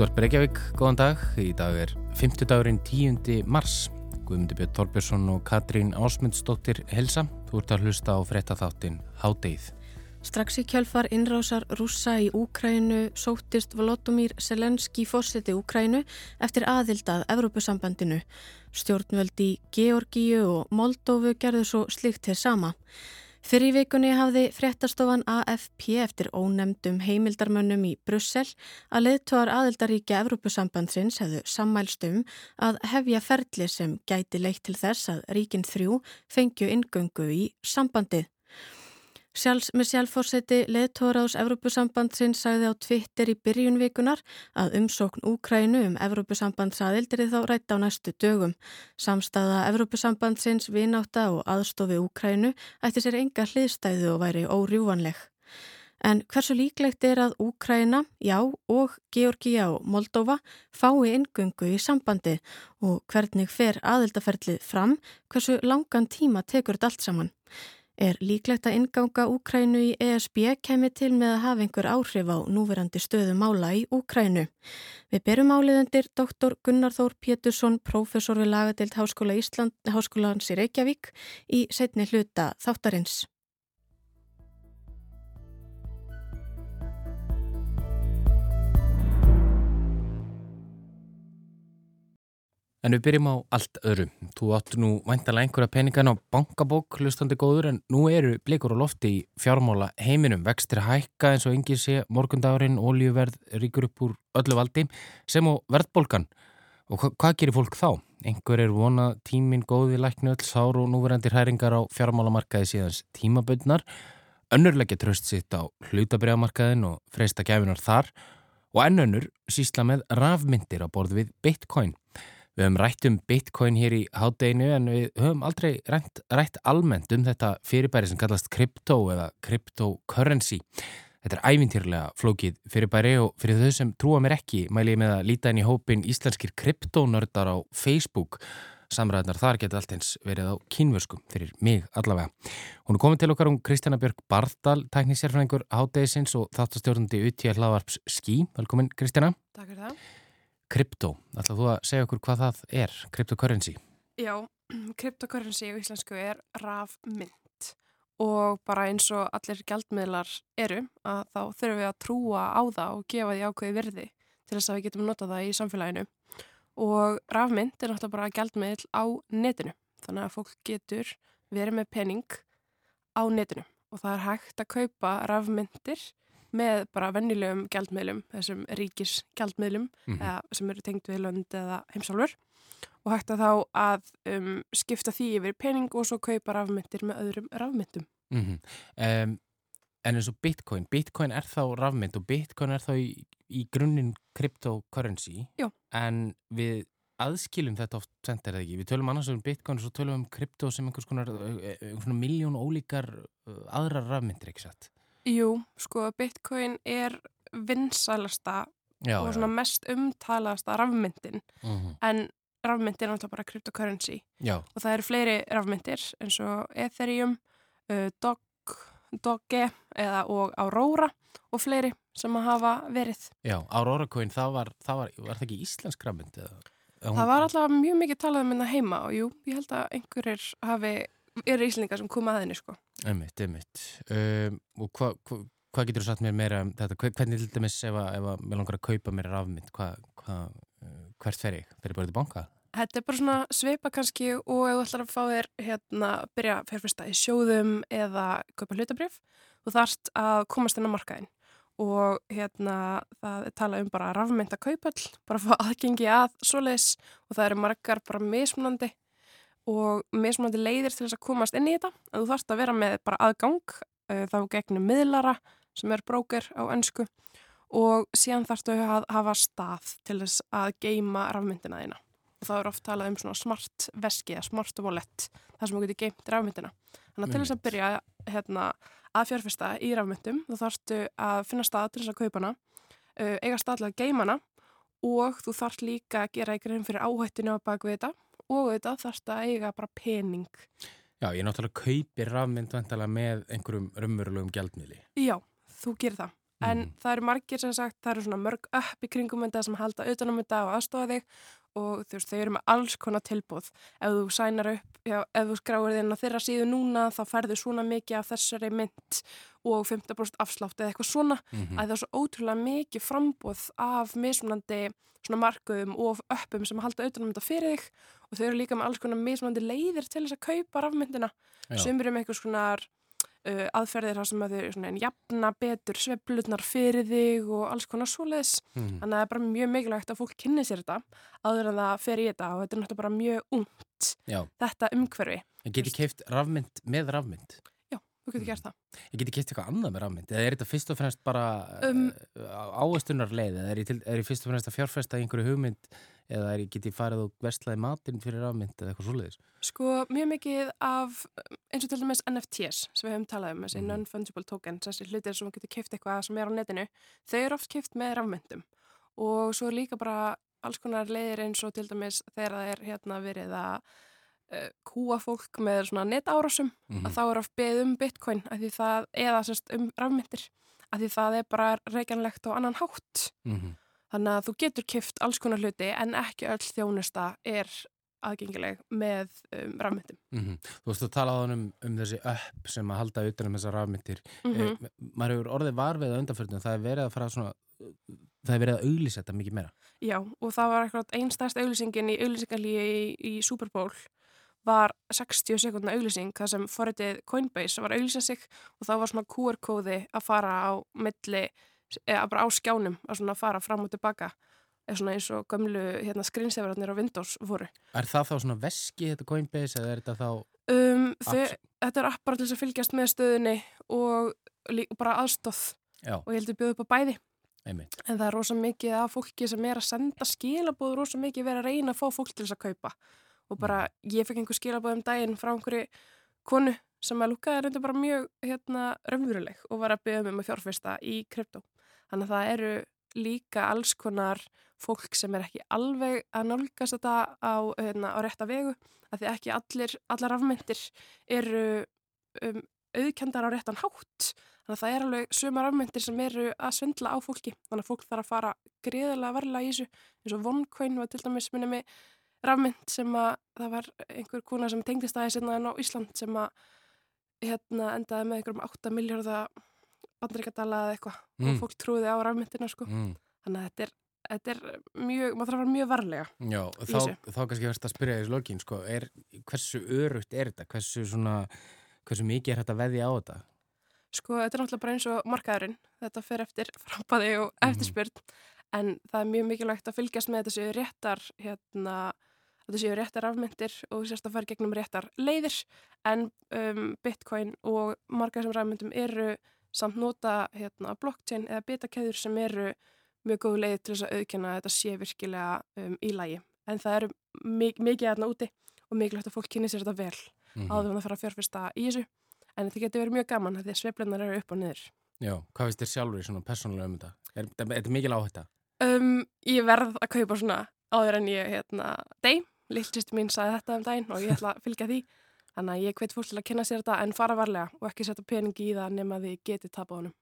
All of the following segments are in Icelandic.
Útvarp Reykjavík, góðan dag. Í dag er 50 dagurinn 10. mars. Guðmundur Björn Torbjörnsson og Katrín Ásmundsdóttir helsa. Þú ert að hlusta á frettatháttin Hádeið. Strax í kjálfar innrásar rúsa í Úkrænu sóttist Volodymyr Selenski fórseti Úkrænu eftir aðildað Evrópusambandinu. Stjórnvöldi Georgíu og Moldófu gerðu svo slikt til sama. Fyrir í vikunni hafði fréttastofan AFP eftir ónemdum heimildarmönnum í Brussel að leðtóar aðildaríkja Evrópusambandsins hefðu sammælstum að hefja ferli sem gæti leitt til þess að ríkin þrjú fengju ingöngu í sambandið. Sjálfs með sjálfórseti leðtóraðs Evrópusambandsins sagði á Twitter í byrjunvikunar að umsókn Úkrænu um Evrópusambandsaðildir þá rætt á næstu dögum. Samstaða Evrópusambandsins vináta og aðstofi Úkrænu ætti sér enga hliðstæðu og væri órjúvanleg. En hversu líklegt er að Úkræna, já og Georgia og Moldova fái ingöngu í sambandi og hvernig fer aðildaferlið fram, hversu langan tíma tekur þetta allt saman? Er líklegt að inganga Úkrænu í ESB kemi til með að hafa einhver áhrif á núverandi stöðu mála í Úkrænu. Við berum áliðendir doktor Gunnar Þór Pétursson, professor við lagadeild Háskóla Ísland, Háskólaans í Reykjavík í setni hluta þáttarins. En við byrjum á allt öðru. Þú áttu nú væntalega einhverja peningan á bankabók hlustandi góður en nú eru blikur á lofti í fjármála heiminum. Vextir hækka eins og engið sé morgundagurinn, ólíuverð ríkur upp úr öllu valdi sem á verðbólkan. Og hva hvað gerir fólk þá? Einhver er vona tímin góði læknu öll sár og núverandir hæringar á fjármálamarkaði síðans tímaböndnar. Önnurleggja tröst sitt á hlutabriðamarkaðin og freista gæfinar þar og ennönnur sísla með rafmyndir á borð við bitcoin. Við höfum rætt um bitcoin hér í hátdeinu en við höfum aldrei rætt, rætt almennt um þetta fyrirbæri sem kallast crypto eða cryptocurrency. Þetta er ævintýrlega flókið fyrirbæri og fyrir þau sem trúa mér ekki mæli ég með að líta inn í hópin íslenskir kryptonördar á Facebook. Samræðnar þar geta allt eins verið á kínvörskum fyrir mig allavega. Hún er komið til okkar um Kristjana Björg Bardal, tæknisérfræðingur hátdeisins og þáttastjórnandi UTL Hlaðvarps Skí. Velkomin Kristjana. Takk fyrir það. Krypto, ætlaðu þú að segja okkur hvað það er, cryptocurrency? Já, cryptocurrency á íslensku er rafmynd og bara eins og allir gældmiðlar eru að þá þurfum við að trúa á það og gefa því ákveði virði til þess að við getum notað það í samfélaginu. Og rafmynd er náttúrulega bara gældmiðl á netinu. Þannig að fólk getur verið með pening á netinu. Og það er hægt að kaupa rafmyndir með bara vennilegum gjaldmiðlum, þessum ríkis gjaldmiðlum mm -hmm. sem eru tengt við lönd eða heimsálfur og hægt að þá að um, skipta því yfir pening og svo kaupa rafmyndir með öðrum rafmyndum. Mm -hmm. um, en eins og bitcoin, bitcoin er þá rafmynd og bitcoin er þá í, í grunninn cryptocurrency Jó. en við aðskilum þetta oft sendir eða ekki. Við tölum annars um bitcoin og svo tölum um krypto sem einhvers konar, einhvers konar miljón ólíkar aðra rafmyndir, ekki satt? Jú, sko, bitcoin er vinsælasta Já, og svona já. mest umtalaðasta rafmyndin Mm -hmm. en rafmyndin er náttúrulega bara cryptocurrency Já, og það eru fleiri rafmyndir eins og Ethereum, uh, Dog, Doge eða og Aurora og fleiri sem að hafa verið. já, Aurora Coin, það var, það var, var það ekki íslensk rafmynd? Eða? Eða hún- Það var alltaf mjög mikið talað um hérna heima og jú, ég held að einhverjir hafi, eru íslendingar sem koma að henni sko. Einmitt, einmitt. Um, og hvað hva, hva getur þú sagt mér meira um þetta? Hve- Hvernig til dæmis ef að, að mér langar að kaupa mér rafmynd, hva, uh, hvert fer ég? Fer ég bara til banka? Þetta er bara svona sveipa kannski og ef þú ætlar að fá þér hérna, byrja að fjárfesta í sjóðum eða kaupa hlutabrif, þú þarft að komast inn á markaðin og hérna það er talað um bara rafmynda kaupall, bara að fá aðgengi að svoleiðis og það eru margar bara mismunandi og mismunandi leiðir til þess að komast inn í þetta. En þú þarft að vera með bara aðgang uh, þá gegnum miðlara sem er bróker á ennsku og síðan þarftu að hafa stað til þess að geima rafmyndina þína. Og það er oft talað um svona smart veski eða smart wallet, það sem þú getur geimt rafmyndina. Þannig að til þess að byrja hérna, að fjárfesta í rafmyndum þú þarftu að finna stað til þess að kaupa hana, uh, eiga stað til að geima hana og þú þarft líka að gera eitthvað fyrir áhættinu á bakvið þetta og þetta þarfst að eiga bara pening. Já, ég náttúrulega kaupi rafmynd með einhverjum raunverulegum gjaldmiðli. Já, þú gerir það. En Mhm. það eru margir sem sagt, það eru svona mörg upp í kringum þetta sem halda utanum þetta og aðstofa þig og þú veist, þau eru með alls konar tilbúð ef þú sænar upp, já, ef þú skráir þinn á þeirra síðu núna þá færðu svona mikið af þessari mynd og 15% afslátt eða eitthvað svona Mhm. að það er svo ótrúlega mikið frambúð af mismunandi svona markuðum og öppum sem halda utanum þetta fyrir þig og þau eru líka með alls konar mismunandi leiðir til þess að kaupa rafmyndina Já. sumir um eitthvað uh, aðferðir þar sem að þau svona, jafna betur sveplutnar fyrir þig og alls konar svoleiðis Mhm. þannig að það er bara mjög mikilvægt að fólk kynni sér þetta áður en það fer í þetta og þetta er náttúrulega bara mjög ungt Já, þetta umhverfi, en geti keift rafmynd með rafmynd? Þú getur gert það Ég geti keift eitthvað annað með rafmynd eða er þetta fyrst og fremst bara Um, um, áestunar leið eða er ég, til, er ég fyrst og fremst að fjárfesta einhverju hugmynd eða er ég geti farið og vestlaði matinn fyrir rafmynd eða eitthvað svoleiðis? Sko mjög mikið af eins og til dæmis NFTs sem við höfum talað um, þessi Mhm. non-fungible tokens, þessi hlutir sem getur keift eitthvað sem er á netinu, þau eru oft keift með rafmyndum og svo er líka bara alls konar leiðir eins og til dæmis þegar það er hérna verið að kúa fólk með svona netárásum Mhm. að þá er oft beð um bitcoin að því það, eða sérst um rafmyndir að því það er bara reikjanlegt á annan hátt Mm þannig að þú getur keift alls konar hluti en ekki öll þjónusta er aðgengileg með um, rafmyndum -hmm. Þú veist, þú talaði um, um þessi upp sem að halda utan um þessar rafmyndir. mm Mm -hmm. maður hefur orðið varfið á undanförnum, það er verið að fara svona, það er verið að auglýsa þetta mikið meira. Já, og það var stærst auglýsingin í auglýsingalíi í, í Super Bowl var 60 sekundna auglýsing þar sem forritið Coinbase var að auglýsa sig og þá var svona QR-kóði að fara á milli, eða bara á skjánum að svona fara fram og tilbaka eða svona eins og gömlu hérna, skrinsefrarnir á Windows voru. Er það þá svona veski þetta Coinbase eða er þetta þá... Um, þau, þetta er app bara til þess að fylgjast með stöðunni og lí, bara aðstóð Já, og ég heldur bjóðu upp á bæði. einmitt. En það er rosa mikið af fólki sem er að senda skilabóð, rosa mikið verið að reyna að fá fólk til þess að kaupa. Og bara, ég fekk einhver skilabóð um daginn frá einhverju konu sem að lúkaði reynda bara mjög hérna, raunveruleg og var að byggja um að fjárfesta í krypto. Þannig að það eru líka alls konar fólk sem er ekki alveg að nálgast þetta á, hérna, á rétta vegu, af því ekki allir, allar afmyndir eru um, auðkendar á réttan hátt. Þannig að það er alveg sumar afmyndir sem eru að svindla á fólki. Þannig að fólk þarf að fara greiðilega varlega í þessu. eins og OneCoin var til dæmis minni með rafmynd sem að það var einhver kuna sem tengdist aðeins hérna en á Ísland sem að hérna endaði með einhverjum 8 miljardar bandaríkadala eða eitthvað Mm. og fólk trúði á rafmyndina sko. Mm. Þannig að þetta er, þetta er mjög, maður þarf að fara mjög varlega. Já, þá, þá kannski verðst að spyrja þessu lokin, sko, er, hversu örugt er þetta? Hversu svona, hversu mikið er þetta veði á þetta? Sko, þetta er náttúrulega bara eins og markaðurinn. Þetta fer eftir frambaði og Mhm. eftirspyrn. En það er mjög mikilvægt að fylgjast með þetta séu réttar, hérna, þetta séu réttar afmyndir og sérst að fara gegnum réttar leiðir. En um, bitcoin og markaður sem rafmyndum eru samt nota hérna, blockchain eða bitakæður sem eru mjög góð leið til þess að auðkjanna að þetta sé virkilega um, í lagi. En það eru mik mikið hérna úti og mikilvægt að fólk kynni sér þetta vel Mm áður en það fara að fjárfesta í þessu. En þetta getur verið mjög gaman því að sveiflunar eru upp og niður. Já, hvað finnst þér sjálfur í svona persónulega um þetta? Er er þetta mikil áhætta? Um, ég verð að kaupa svona áður en ég, hérna, deg. Lillsýstu mín sagði þetta um daginn og ég ætla að fylgja því. Þannig að ég hveit fólk til að kynna sér þetta en fara varlega og ekki setja peningi í það nema því getið tapa honum.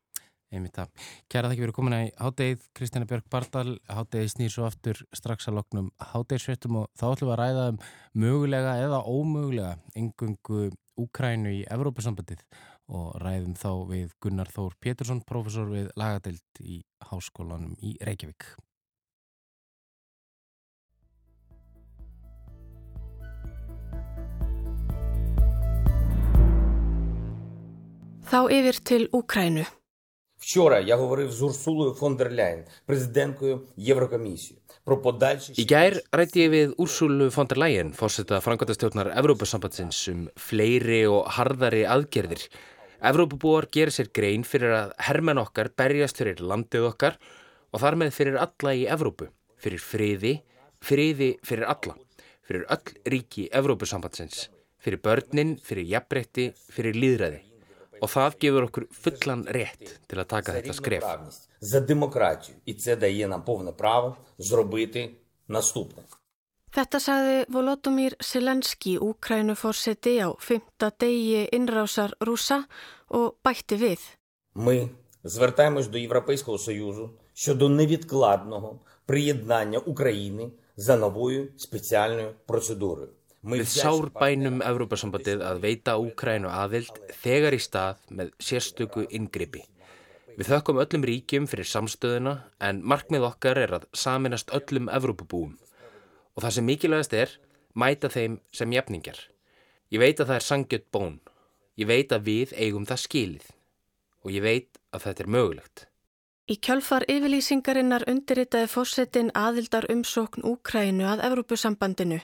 Einmitt það. Kæra þakki fyrir komin í háttegið, Kristjana Björg Bardal, háttegið snýr svo aftur strax að loknum háttegiðsvettum og þá ætlum við að ræða um mögulega eða ómögulega engungu Úkrænu í Evrópusambandið og ræðum þá við Gunnar Þór Pétursson, professor við lagadelt í Háskólanum í Reykjavík. Þá yfir til Úkrænu. Í gær rætti ég við Úrsúlu von der Leyen, fórsetta frangatastjóknar Evrópasambandsins um fleiri og harðari aðgerðir. Evrópabúar gerir sér grein fyrir að hermen okkar berjast fyrir landið okkar og þar með fyrir alla í Evrópu, fyrir friði, friði fyrir alla, fyrir öll ríki Evrópasambandsins, fyrir börnin, fyrir jafnbreytti, fyrir líðræði. Og það gefur okkur fullan rétt til að taka þetta skref. За демократію. І це дає нам повне право зробити наступне. Þetta sagði Volodymyr Zelenski, Úkrænuforseti á fymta degi innrásar rúsa og bætti við. Ми Звертаємось до Європейського Союзу щодо невідкладного приєднання України за новою спеціальною процедурою. Við sárbænum Evrópasambandið að veita Úkrænu aðild þegar í stað með sérstöku inngripi. Við þökkum öllum ríkjum fyrir samstöðuna en markmið okkar er að saminast öllum Evrópabúum. Og það sem mikilvægast er, mæta þeim sem jefningar. Ég veit að það er sangjött bón. Ég veit að við eigum það skilið. Og ég veit að þetta er mögulegt. Í kjölfar yfirlýsingarinnar undirritaði fórsetin aðildar umsókn Úkrænu að Evrópusambandinu.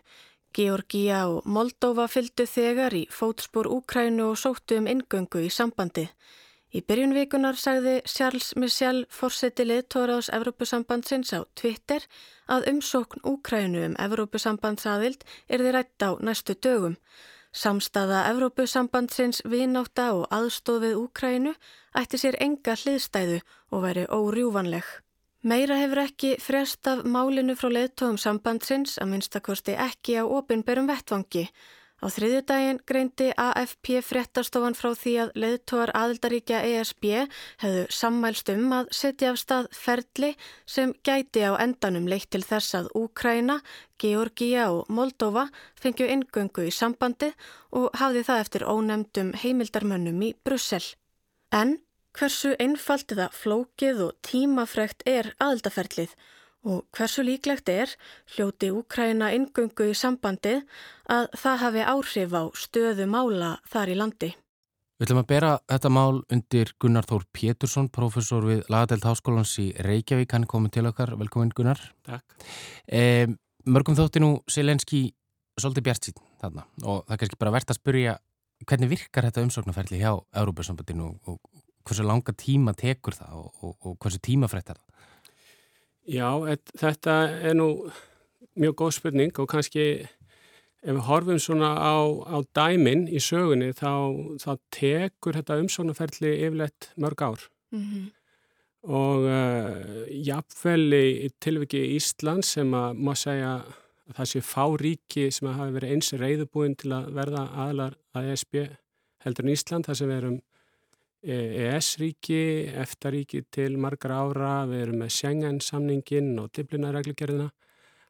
Georgia og Moldova fylgdu þegar í fótspór Úkrænu og sóttu um ingöngu í sambandi. Í byrjun vikunar sagði Charles Michel fórseti liðtóraðs Evrópusambandsins á Twitter að umsókn Úkrænu um Evrópusambandsaðild er þið rætt á næstu dögum. Samstaða Evrópusambandsins vináta og aðstóð við Úkrænu ætti sér enga hliðstæðu og væri órjúvanleg. Meira hefur ekki frest af málinu frá leðtóðum sambandsins að minnstakosti ekki á opinberum vettvangi. Á þriðju daginn greindi AFP fréttastofan frá því að leðtóðar aðildaríkja ESB hefðu sammælst um að setja af stað ferli sem gæti á endanum leitt til þess að Úkræna, Georgia og Moldova fengju ingöngu í sambandi og hafði það eftir ónemdum heimildarmönnum í Brussel. En hversu einfalt eða flókið og tímafrekt er aðeldaferlið og hversu líklegt er, hljóti Úkræna ingöngu í sambandi, að það hafi áhrif á stöðu mála þar í landi. Við ætlum að bera þetta mál undir Gunnar Þór Pétursson, professor við Lagadelt Háskólans í Reykjavík. Hann er komið til okkar. Velkomin Gunnar. Takk. E, mörgum þótti nú Selenski svolítið bjart sín þarna og það er kannski bara verðt að spurja hvernig virkar þetta umsóknarferli hjá Európa-sambandinu og hversu langa tíma tekur það og, og, og hversu tímafrætt er það? Já, et, þetta er nú mjög góð spurning og kannski ef við horfum svona á, á dæmin í sögunni þá, þá tekur þetta umsóknarferli yfirleitt mörg ár mm -hmm. og uh, jafnvel í tilviki í Ísland sem að má segja að það sé fá ríki sem að hafi verið eins reyðubúin til að verða aðlar að ESB heldur en Ísland þar sem við erum ES-ríki, EFTA-ríki til margar ára, við erum með Schengen-samningin og Dublina-reglugerðina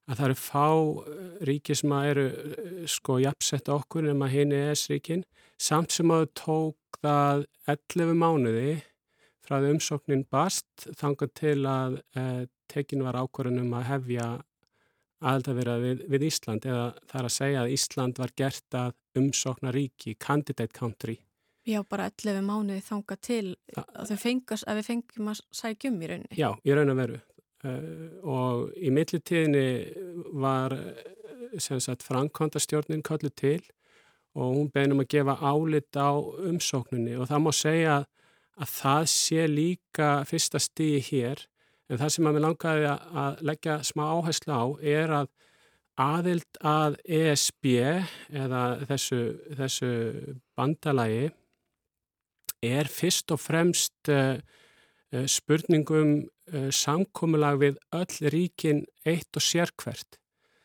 að það eru fá eh, ríki sem eru eh, sko jafnsett okkur nema hinn ES-ríkin samt sem að tók það 11 mánuði frá því umsóknin bast þangað til að eh, tekin var ákvarðunum að hefja aðeldavirða við, við Ísland. Eða það er að segja að Ísland var gert að umsókna ríki, candidate country Já, bara 11 mánuði þanga til að, fengast, að við fengjum að sækjum í rauninni. Já, í raun og veru. Uh, og í millitíðinni var sem sagt Frankondastjórnin kallu til og hún beðnum að gefa álit á umsóknunni og það má segja að, að það sé líka fyrsta stíði hér en það sem að við langaði að leggja smá áherslu á er að aðild að ESB eða þessu, þessu bandalagi er fyrst og fremst uh, uh, spurningum uh, samkómulag við öll ríkin eitt og sérkvert.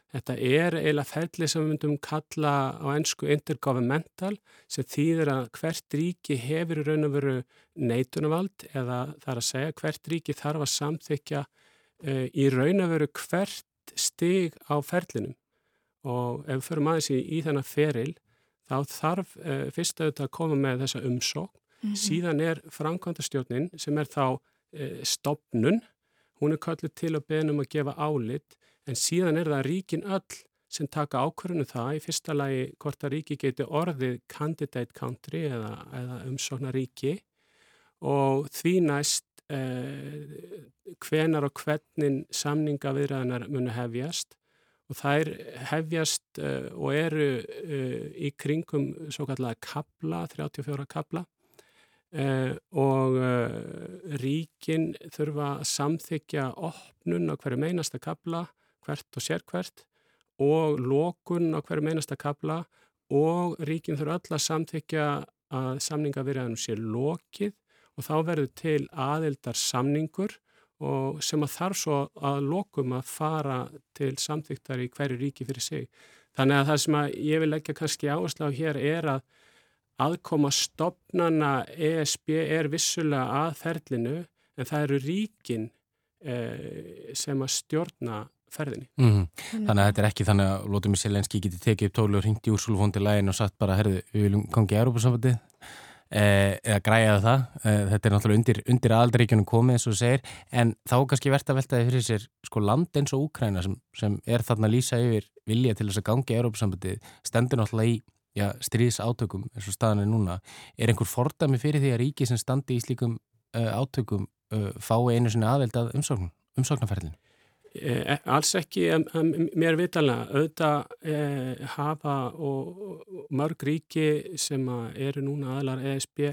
Þetta er eiginlega ferli sem við myndum kalla á ennsku intergovernmental sem þýðir að hvert ríki hefur raun og veru neitunavald eða þar að segja hvert ríki þarf að samþykja uh, í raun og veru hvert stig á ferlinum og ef við förum aðeins í, í þennan feril þá þarf uh, fyrst auðvitað að koma með þessa umsók Mm -hmm. Síðan er framkvæmdastjórnin sem er þá e, stopnun, hún er kallið til að beðnum að gefa álit en síðan er það ríkin öll sem taka ákvörðinu það. Í fyrsta lagi hvort að ríki geti orðið candidate country eða, eða umsóknar ríki og því næst e, hvenar og hvernig samninga viðræðanar munu hefjast. Og þær hefjast e, og eru e, í kringum svo kallega kabla, 34 kabla Uh, og uh, ríkin þurfa að samþykja opnun á hverju meinasta kabla, hvert og sérkvert og lokun á hverju meinasta kabla og ríkin þurfa öll að samþykja að samningavirðanum sé lokið og þá verður til aðildar samningur og sem að þarf svo að lokum að fara til samþyktar í hverju ríki fyrir sig. Þannig að það sem að ég vil leggja kannski áherslu á hér er að aðkoma stopnana ESB er vissulega að ferlinu en það eru ríkin eh, sem að stjórna ferðinni. Mm -hmm. Þannig að þetta er ekki þannig að Lótumir Selenski geti tekið upp tólu og ringt í úrsúlufóndi lægin og sagt bara, herðu, við viljum gangi í Európa-samfandi eh, eða græjaðu það. Eh, þetta er náttúrulega undir, undir aðaldaríkjunum komið eins og segir, en þá kannski verðt að veltaði fyrir sér sko land eins og Úkræna sem, sem er þarna að lýsa yfir vilja til þess að gangi í Európa-samfandi stendur náttúrulega í já, stríðs átökum eins og staðan er núna. Er einhver fordami fyrir því að ríki sem standi í slíkum uh, átökum uh, fái einu sinni aðveldað umsókn, umsóknarferðin? Eh, alls ekki mér vitanlega auðvitað eh, hafa og, og mörg ríki sem eru núna aðlar ESB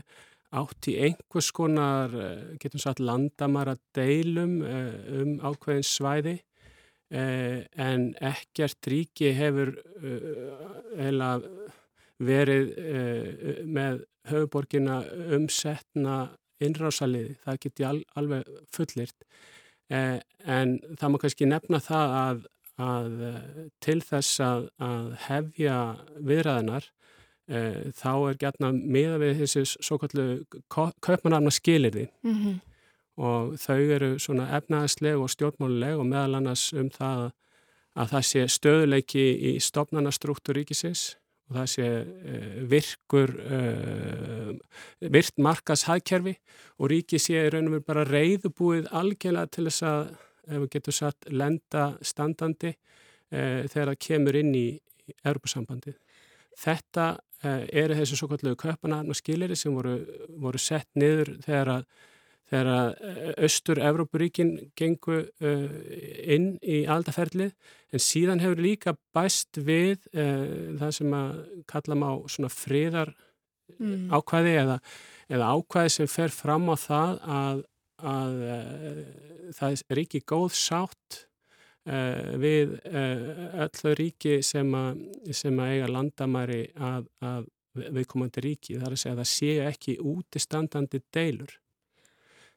átt í einhvers konar eh, getum sagt landamara deilum eh, um ákveðin svæði en ekkert ríki hefur heila verið með höfuborgina umsetna innrásaliði, það geti al, alveg fullirt Eh, en það má kannski nefna það að, að eh, til þess að, að hefja viðræðinar eh, þá er gætna miða við þessi svo kallu köpmanarna skilirði mm -hmm. og þau eru svona efnaðsleg og stjórnmáluleg og meðal annars um það að það sé stöðuleiki í stopnarnastruktúr ríkisins og það sé uh, virkur uh, virt markashagkerfi og ríki sé raun og veru bara reyðubúið algjörlega til þess að, ef við getum satt, lenda standandi uh, þegar það kemur inn í Europasambandið. Þetta eru þessi svo kallu köpanarna skilir sem voru, voru sett niður þegar að þegar að Östur-Evrópuríkin gengu uh, inn í aldaferlið en síðan hefur líka bæst við uh, það sem að kalla má svona friðar mm. ákvæði eða, eða ákvæði sem fer fram á það að, að það er ekki góð sátt við öllu ríki sem að, sem að eiga landamæri að, að viðkomandi ríki. Það er að segja að það sé ekki útistandandi deilur.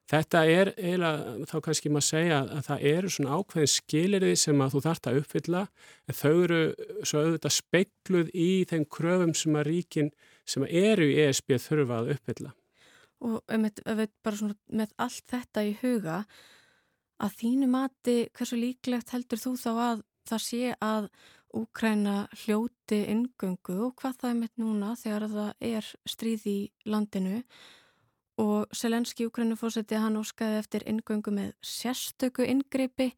Þetta er eiginlega, þá kannski maður segja að það eru svona ákveðin skilirði sem að þú þart að uppfylla en þau eru svo auðvitað speikluð í þeim kröfum sem að ríkin sem eru í ESB þurfa að uppfylla. Og með, bara svona með allt þetta í huga að þínu mati, hversu líklegt heldur þú þá að það sé að Úkræna hljóti ingöngu og hvað það er með núna þegar það er stríð í landinu og Selenski Ukrænufósetti hann óskaði eftir ingöngu með sérstöku ingripi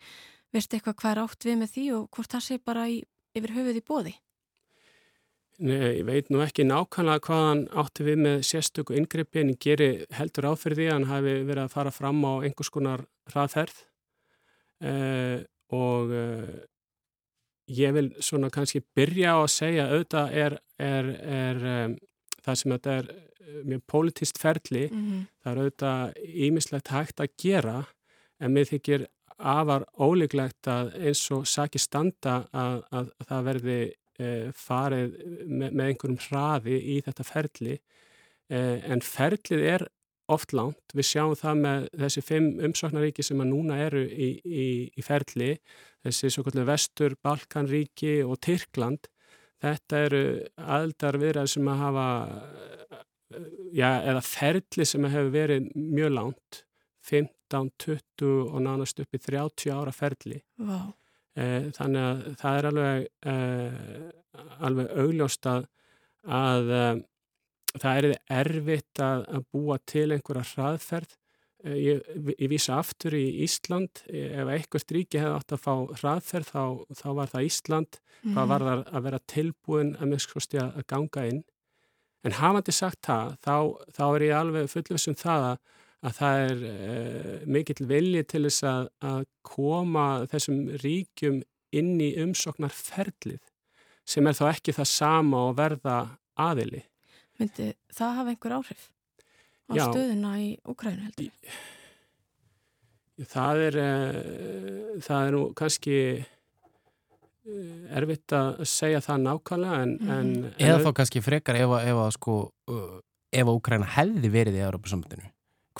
veist eitthvað hvað er átt við með því og hvort það sé bara í, yfir höfuð í bóði? Nei, ég veit nú ekki nákvæmlega hvað hann átti við með sérstöku ingripi en ég geri heldur því að hann hafi verið að fara fram á einhvers konar hraðferð eh, og eh, ég vil svona kannski byrja á að segja auðvitað er, er, er um, það sem þetta er mjög politist ferli. Mm -hmm. það er auðvitað ímislegt hægt að gera en mér þykir afar óleiklegt að eins og saki standa að, að, að það verði e, farið með, með einhverjum hraði í þetta ferli. E, en ferlið er oft langt, við sjáum það með þessi fimm umsóknaríki sem að núna eru í, í, í ferli. Þessi svo kallið Vestur, Balkanríki og Tyrkland. Þetta eru aldar viðræð sem að hafa já, eða ferli sem hefur verið mjög langt 15, 20 og nánast upp í 30 ára ferli. Wow. e, þannig að það er alveg e, alveg augljóst að, að e, það er erfitt að, að búa til einhverja hraðferð. Ég, ég vísa aftur í Ísland. Ef einhvert ríki hefði átt að fá hraðferð þá, þá var það Ísland. Mm. hvað var það að vera tilbúin að, að ganga inn En hafandi sagt það, þá, þá er ég alveg fullvisum það að, að það er e, mikill vilji til þess að, að koma þessum ríkjum inn í umsoknar ferlið sem er þá ekki það sama og verða aðili. Myndi það hafa einhver áhrif á Já, stöðuna í Ukrænu heldur? Það er, e, það er nú kannski Eh, erfitt að segja það nákvæmlega en, mm. en, Eða þá kannski frekar ef að sko, uh, ef að Úkræna hefði verið í Európa-sambandinu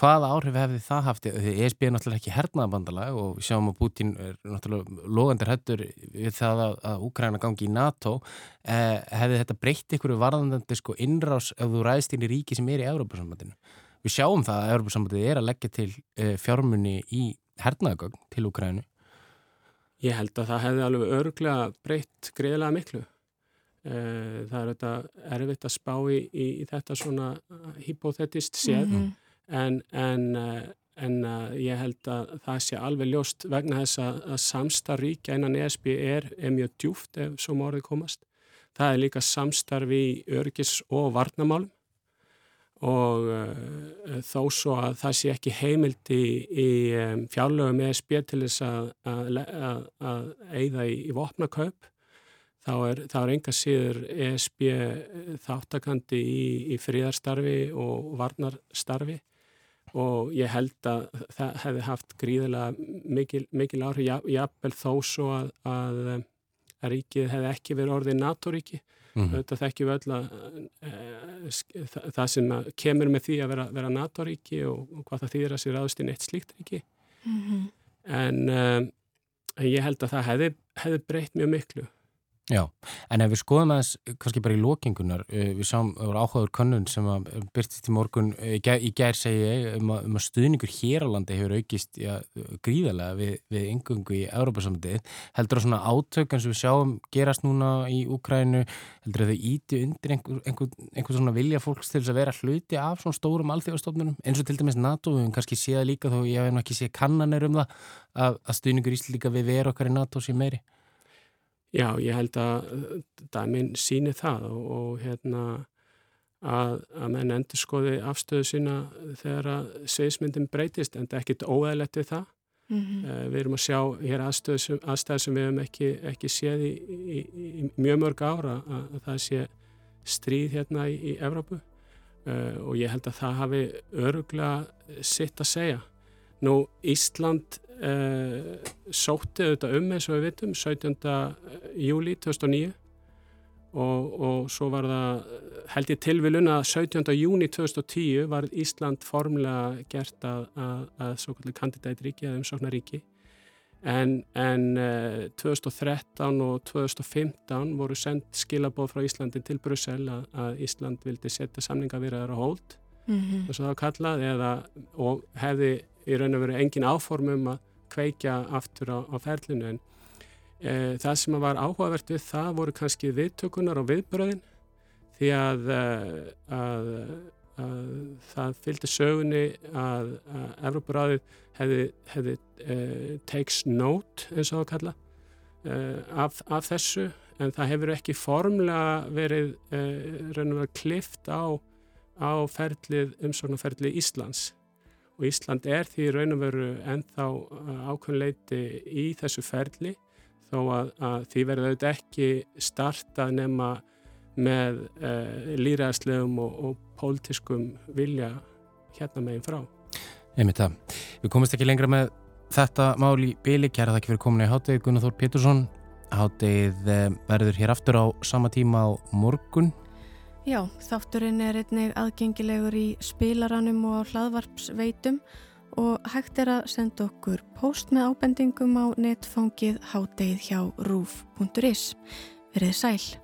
hvaða áhrif hefði það haft? Því ESB er náttúrulega ekki hernaðabandalag og við sjáum að Putin er náttúrulega logandir hættur við það að, að Úkræna gangi í NATO. Eh, hefði þetta breytt ykkur varðandandi sko innrás ef þú ræðist inn í ríki sem er í Európa-sambandinu við sjáum það að Európa-sambandið er að leggja til eh, fjármunni í hernaðagögn til Úkrænu Ég held að það hefði alveg örglega breytt greiðlega miklu. Eh, það er þetta erfitt að spá í, í, í þetta svona hypotetist séð mm -hmm en, en, eh, en uh, ég held að það sé alveg ljóst vegna þess að, að samstarfríkja innan ESB er, er mjög djúft ef svo morðið komast. Það er líka samstarfi í örgis og varnamálum og uh, þó svo að það sé ekki heimild í, í um, fjárlögum ESB til þess að, eigða í, í vopnakaup þá er, er enga síður ESB þáttakandi í, í fríðarstarfi og varnarstarfi. Og ég held að það hefði haft gríðilega mikil, mikil áhrif, jafnvel þó svo að, að, að ríkið hefði ekki verið orðið NATO-ríki mm -hmm. þetta þekkjum við öll að e, það sem kemur með því að vera, vera NATO-ríki og, og hvað það þýðir að sér aðstinn eitt slíkt ríki mm -hmm. en, um, en ég held að það hefði, hefði breytt mjög miklu Já, en ef við skoðum aðeins, kannski bara í lókingunar, eh, við sáum áhugaður könnun sem byrtist í morgun eh, í gær segi ég um að, um að stuðningur hér á landi hefur aukist já, gríðarlega við, við yngungu í Európa-samtið. Heldur það svona átök eins og við sjáum gerast núna í Úkrænu, heldur það íti undir einhver, einhver, einhver svona vilja fólks til þess að vera hluti af svona stórum alþjóðastofnunum eins og til dæmis NATO, við hefum kannski séð líka þó ég hef ekki séð kannanir um það að, að stuðningur íslíka við veru okkar í NATO sé meiri. Já, ég held að dæmin síni það og, og hérna að, að menn endur skoði afstöðu sína þegar að segismyndin breytist en það er ekkit óæðilegt við það. Mm -hmm. uh, við erum að sjá hér aðstæðu sem við hefum ekki, ekki séð í, í, í mjög mörg ára að, að það sé stríð hérna í, í Evrópu uh, og ég held að það hafi öruglega sitt að segja. Nú Ísland uh, sótti auðvitað um eins og við vitum 17. júli 2009 og, og svo var það held ég tilvilun að 17. júni 2010 var Ísland formlega gert að, að, að svo kallir kandidætríki eða umsóknaríki en, en uh, eh, 2013 og 2015 voru sendt skilabóð frá Íslandi til Brussel að, að Ísland vildi setja samningavirðar á hold mm -hmm. og svo það kallað eða og hefði í raun og veru engin áformum að kveikja aftur á, á ferlinu en e, það sem var áhugavert við það voru kannski viðtökunar og viðbröðin því að, e, að, að það fylgdi sögunni að, að Evrópuráðið hefði, hefði e, takes note eins og að kalla e, af, af þessu en það hefur ekki formlega verið e, raun og verið klift á, á ferlið, umsorgnaferlið Íslands og Ísland er því raun og veru ennþá uh, ákveðleiti í þessu ferli þó að, að því verður auðvitað ekki starta nema með uh, líraðslegum og, og pólitiskum vilja hérna meginn frá. Einmitt það. Við komumst ekki lengra með þetta mál í byli. Kæra það ekki fyrir komin í háttegið Gunnar Þór Pétursson. Háttegið eh, verður hér aftur á sama tíma á morgun. Já, þátturinn er einnig aðgengilegur í spilaranum og á hlaðvarpsveitum og hægt er að senda okkur post með ábendingum á netfangið hátdeið hjá rúf.is. Verðið sæl.